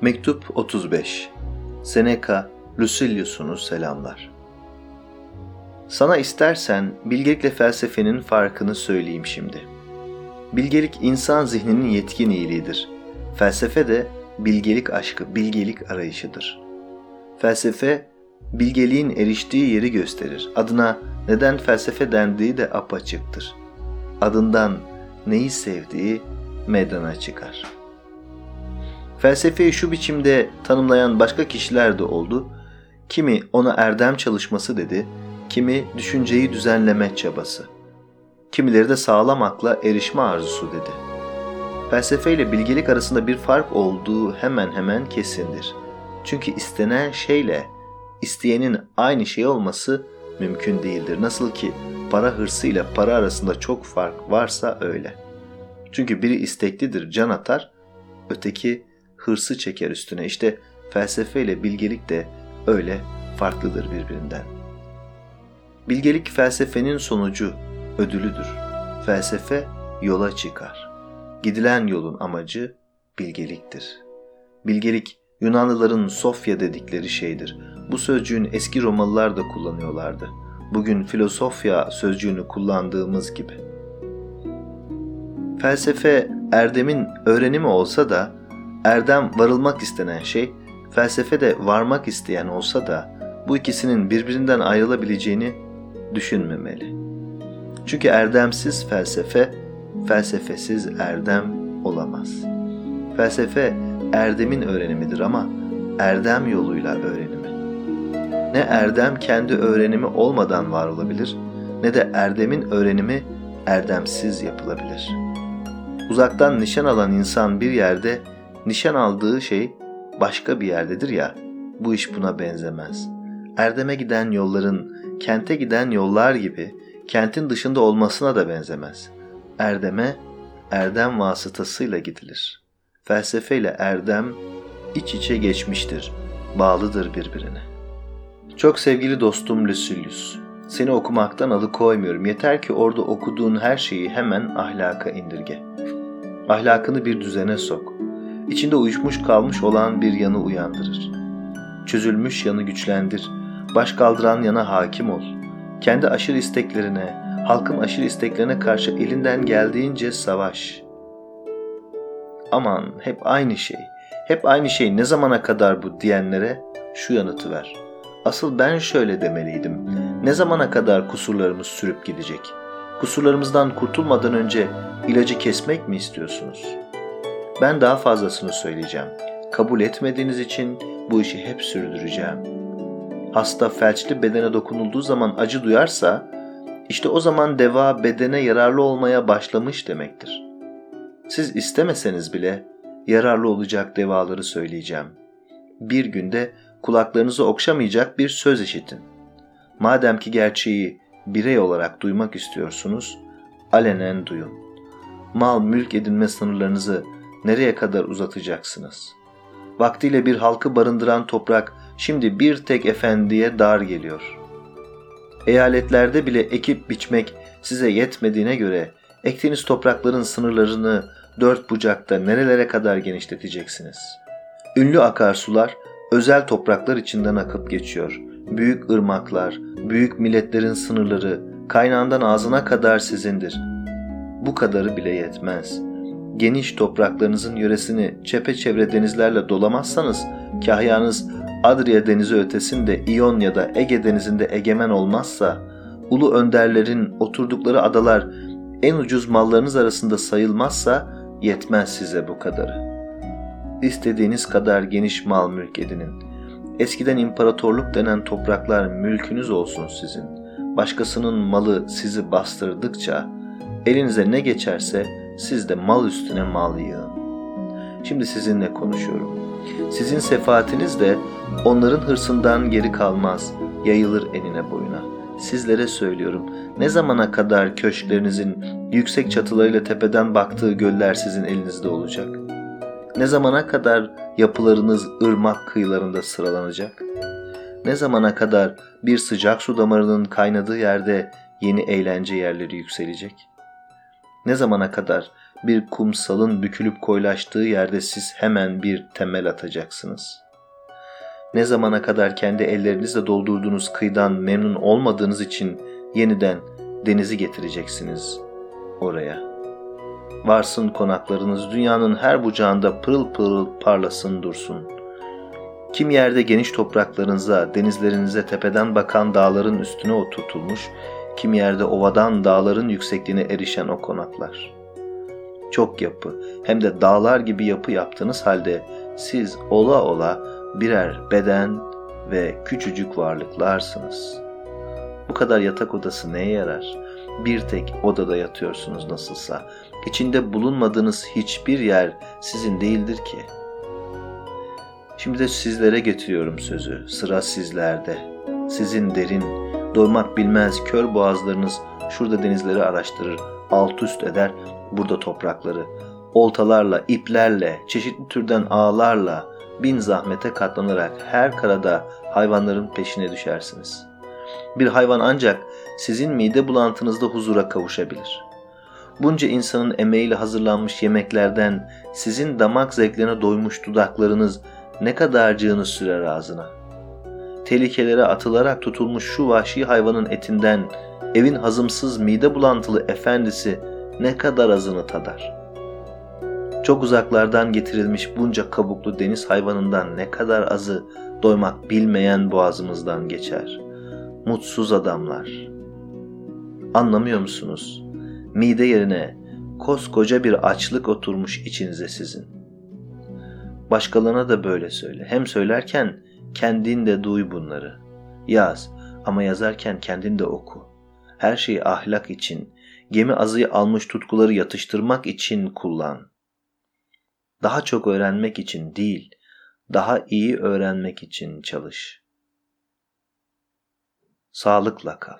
Mektup 35 Seneca Lucilius'unu selamlar. Sana istersen bilgelikle felsefenin farkını söyleyeyim şimdi. Bilgelik insan zihninin yetkin iyiliğidir. Felsefe de bilgelik aşkı, bilgelik arayışıdır. Felsefe, bilgeliğin eriştiği yeri gösterir. Adına neden felsefe dendiği de apaçıktır. Adından neyi sevdiği meydana çıkar.'' Felsefeyi şu biçimde tanımlayan başka kişiler de oldu. Kimi ona erdem çalışması dedi, kimi düşünceyi düzenleme çabası. Kimileri de sağlam akla erişme arzusu dedi. Felsefe ile bilgelik arasında bir fark olduğu hemen hemen kesindir. Çünkü istenen şeyle isteyenin aynı şey olması mümkün değildir. Nasıl ki para hırsı ile para arasında çok fark varsa öyle. Çünkü biri isteklidir, can atar, öteki hırsı çeker üstüne. İşte felsefe ile bilgelik de öyle farklıdır birbirinden. Bilgelik felsefenin sonucu, ödülüdür. Felsefe yola çıkar. Gidilen yolun amacı bilgeliktir. Bilgelik Yunanlıların Sofya dedikleri şeydir. Bu sözcüğün eski Romalılar da kullanıyorlardı. Bugün filosofya sözcüğünü kullandığımız gibi. Felsefe erdemin öğrenimi olsa da Erdem varılmak istenen şey, felsefe de varmak isteyen olsa da bu ikisinin birbirinden ayrılabileceğini düşünmemeli. Çünkü erdemsiz felsefe, felsefesiz erdem olamaz. Felsefe erdemin öğrenimidir ama erdem yoluyla öğrenimi. Ne erdem kendi öğrenimi olmadan var olabilir ne de erdemin öğrenimi erdemsiz yapılabilir. Uzaktan nişan alan insan bir yerde Nişan aldığı şey başka bir yerdedir ya, bu iş buna benzemez. Erdeme giden yolların kente giden yollar gibi kentin dışında olmasına da benzemez. Erdeme, erdem vasıtasıyla gidilir. Felsefeyle erdem iç içe geçmiştir, bağlıdır birbirine. Çok sevgili dostum Lucilius, seni okumaktan alıkoymuyorum. Yeter ki orada okuduğun her şeyi hemen ahlaka indirge. Ahlakını bir düzene sok içinde uyuşmuş kalmış olan bir yanı uyandırır. Çözülmüş yanı güçlendir, baş kaldıran yana hakim ol. Kendi aşırı isteklerine, halkın aşırı isteklerine karşı elinden geldiğince savaş. Aman hep aynı şey, hep aynı şey ne zamana kadar bu diyenlere şu yanıtı ver. Asıl ben şöyle demeliydim. Ne zamana kadar kusurlarımız sürüp gidecek? Kusurlarımızdan kurtulmadan önce ilacı kesmek mi istiyorsunuz?'' Ben daha fazlasını söyleyeceğim. Kabul etmediğiniz için bu işi hep sürdüreceğim. Hasta felçli bedene dokunulduğu zaman acı duyarsa, işte o zaman deva bedene yararlı olmaya başlamış demektir. Siz istemeseniz bile yararlı olacak devaları söyleyeceğim. Bir günde kulaklarınızı okşamayacak bir söz işitin. Madem ki gerçeği birey olarak duymak istiyorsunuz, alenen duyun. Mal mülk edinme sınırlarınızı nereye kadar uzatacaksınız? Vaktiyle bir halkı barındıran toprak şimdi bir tek efendiye dar geliyor. Eyaletlerde bile ekip biçmek size yetmediğine göre ektiğiniz toprakların sınırlarını dört bucakta nerelere kadar genişleteceksiniz? Ünlü akarsular özel topraklar içinden akıp geçiyor. Büyük ırmaklar, büyük milletlerin sınırları kaynağından ağzına kadar sizindir. Bu kadarı bile yetmez geniş topraklarınızın yöresini çepeçevre denizlerle dolamazsanız kahyanız Adria denizi ötesinde İyon ya da Ege denizinde egemen olmazsa, ulu önderlerin oturdukları adalar en ucuz mallarınız arasında sayılmazsa yetmez size bu kadarı. İstediğiniz kadar geniş mal mülk edinin. Eskiden imparatorluk denen topraklar mülkünüz olsun sizin. Başkasının malı sizi bastırdıkça elinize ne geçerse siz de mal üstüne mal yığın. Şimdi sizinle konuşuyorum. Sizin sefaatiniz de onların hırsından geri kalmaz, yayılır enine boyuna. Sizlere söylüyorum, ne zamana kadar köşklerinizin yüksek çatılarıyla tepeden baktığı göller sizin elinizde olacak? Ne zamana kadar yapılarınız ırmak kıyılarında sıralanacak? Ne zamana kadar bir sıcak su damarının kaynadığı yerde yeni eğlence yerleri yükselecek?'' Ne zamana kadar bir kumsalın bükülüp koylaştığı yerde siz hemen bir temel atacaksınız. Ne zamana kadar kendi ellerinizle doldurduğunuz kıyıdan memnun olmadığınız için yeniden denizi getireceksiniz oraya. Varsın konaklarınız dünyanın her bucağında pırıl pırıl parlasın dursun. Kim yerde geniş topraklarınıza, denizlerinize tepeden bakan dağların üstüne oturtulmuş, kim yerde ovadan dağların yüksekliğine erişen o konaklar. Çok yapı, hem de dağlar gibi yapı yaptığınız halde siz ola ola birer beden ve küçücük varlıklarsınız. Bu kadar yatak odası neye yarar? Bir tek odada yatıyorsunuz nasılsa. İçinde bulunmadığınız hiçbir yer sizin değildir ki. Şimdi de sizlere getiriyorum sözü. Sıra sizlerde. Sizin derin, doymak bilmez kör boğazlarınız şurada denizleri araştırır, alt üst eder burada toprakları. Oltalarla, iplerle, çeşitli türden ağlarla, bin zahmete katlanarak her karada hayvanların peşine düşersiniz. Bir hayvan ancak sizin mide bulantınızda huzura kavuşabilir. Bunca insanın emeğiyle hazırlanmış yemeklerden sizin damak zevklerine doymuş dudaklarınız ne kadarcığını sürer ağzına. Tehlikelere atılarak tutulmuş şu vahşi hayvanın etinden evin hazımsız mide bulantılı efendisi ne kadar azını tadar. Çok uzaklardan getirilmiş bunca kabuklu deniz hayvanından ne kadar azı doymak bilmeyen boğazımızdan geçer. Mutsuz adamlar. Anlamıyor musunuz? Mide yerine koskoca bir açlık oturmuş içinize sizin. Başkalarına da böyle söyle. Hem söylerken kendin de duy bunları. Yaz ama yazarken kendin de oku. Her şeyi ahlak için, gemi azıyı almış tutkuları yatıştırmak için kullan. Daha çok öğrenmek için değil, daha iyi öğrenmek için çalış. Sağlıkla kal.